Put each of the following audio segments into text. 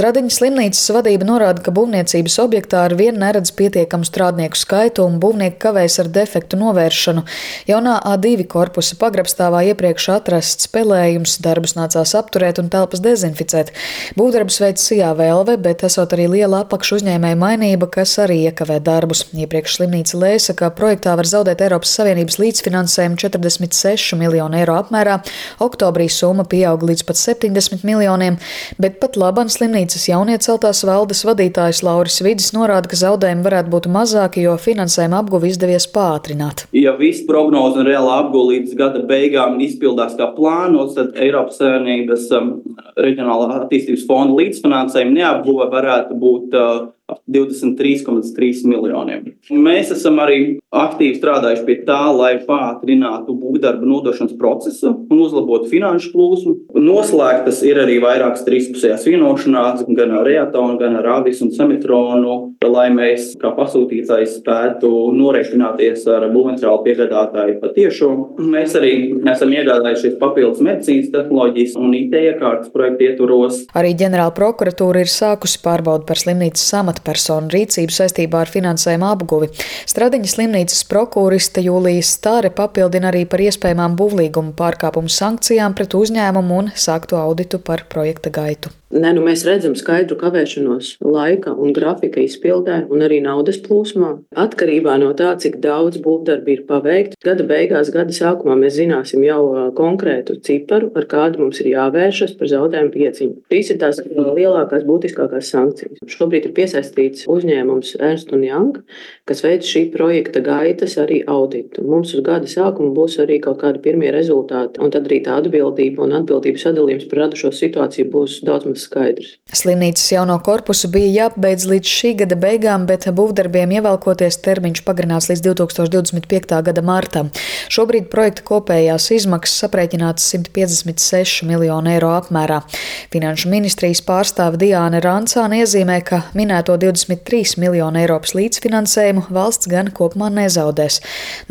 Stradiņas slimnīcas vadība norāda, ka būvniecības objektā ar vienu neredz pietiekamu strādnieku skaitu un būvnieki kavējas ar defektu novēršanu. Jaunā A2 korpusa pagrabstāvā iepriekš atrasts spēlējums, darbus nācās apturēt un telpas dezinficēt. Būvdarbus veids Sijā Vēlve, bet esot arī liela apakšu uzņēmēja mainība, kas arī iekavē darbus. Iepriekš slimnīca lēsa, ka projektā var zaudēt Eiropas Savienības līdzfinansējumu 46 miljonu eiro apmērā. Oktobrī summa pieauga līdz pat 70 miljoniem, bet pat laban slimnīca slimnīcas jaunieceltās valdes vadītājs Lauris Vidis norāda, ka zaudējumi varētu būt mazāki, jo finansējuma apguvi izdevies pātrināt. Ja viss prognoze un reāla apguve līdz gada beigām izpildās kā plānots, tad Eiropas Savienības um, reģionālā attīstības fonda līdzfinansējuma neapguve varētu būt uh, 23,3 miljoniem. Mēs esam arī aktīvi strādājuši pie tā, lai pātrinātu būvdarbu nodošanas procesu un uzlabotu finanšu plūsmu. Noslēgtas ir arī vairākas trīspusējās vienošanās gan ar Reatonu, gan ar Avis un Semitronu, lai mēs kā pasūtītājs spētu norēķināties ar būvmateriālu piegādātāju patiešo. Mēs arī esam iegādājušies papildus medicīnas tehnoloģijas un IT iekārtas projektu ietvaros. Arī ģenerāla prokuratūra ir sākusi pārbaudi par slimnīcas samatu amatpersonu rīcību saistībā ar finansējumu apguvi. Stradiņas slimnīcas prokuriste Jūlijas Stāre papildina arī par iespējamām būvlīguma pārkāpumu sankcijām pret uzņēmumu un sāktu auditu par projekta gaitu. Ne, nu mēs redzam skaidru kavēšanos laika un grafika izpildē, un arī naudas plūsmā. Atkarībā no tā, cik daudz būvdarbi ir paveikti, gada beigās, gada sākumā mēs zināsim jau konkrētu ciparu, ar kādu mums ir jāvēršas par zaudējumu pieciņu. Šīs ir tās lielākās, būtiskākās sankcijas. Šobrīd ir piesaistīts uzņēmums Ernst Young, kas veic šī projekta gaitas arī auditu. Mums uz gada sākuma būs arī kaut kādi pirmie rezultāti, un tad arī tā atbildība un atbildības sadalījums par radušo situāciju būs daudz maz skaidrs. Slimnīcas jauno korpusu bija jāpabeidz līdz šī gada beigām, bet būvdarbiem ievelkoties termiņš pagarināts līdz 2025. gada martam. Šobrīd projekta kopējās izmaksas aprēķināts 156 miljonu eiro apmērā. Finanšu ministrijas pārstāve Diāna Rancāna iezīmē, ka minēto 23 miljonu Eiropas līdzfinansējumu valsts gan kopumā nezaudēs.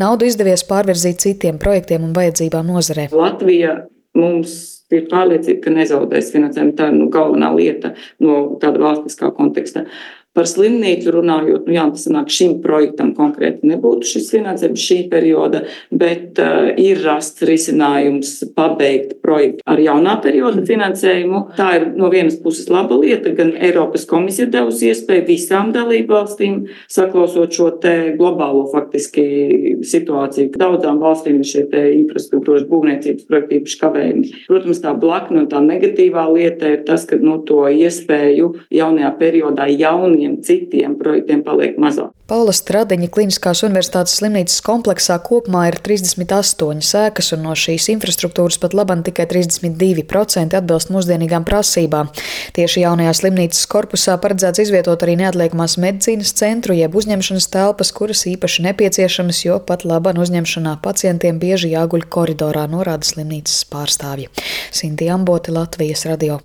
Naudu izdevies pārvirzīt citiem projektiem un vajadzībām nozarē. Latvija mums ir pārliecība, ka nezaudēs finansējumu. Tā ir nu, galvenā lieta no tāda valstiskā konteksta. Par slimnīcu runājot, nu jā, tas sanāk, šim projektam konkrēti nebūtu šis finansējums šī perioda, bet uh, ir rasts risinājums pabeigt projektu ar jaunā perioda finansējumu. Tā ir no vienas puses laba lieta, gan Eiropas komisija devusi iespēju visām dalībvalstīm, saklausot šo te globālo faktiski situāciju. Daudzām valstīm ir šie te infrastruktūras būvniecības projekti īpaši kavējumi. Protams, tā blakna un tā negatīvā lieta ir tas, ka nu, to iespēju jaunajā periodā jauni jauniem citiem projektiem paliek mazāk. Paula Stradiņa Kliniskās universitātes slimnīcas kompleksā kopumā ir 38 sēkas, un no šīs infrastruktūras pat labam tikai 32% atbilst mūsdienīgām prasībām. Tieši jaunajā slimnīcas korpusā paredzēts izvietot arī neatliekamās medicīnas centru, jeb uzņemšanas telpas, kuras īpaši nepieciešamas, jo pat labam uzņemšanā pacientiem bieži jāguļ koridorā, norāda slimnīcas pārstāvji. Sinti Amboti, Latvijas radio.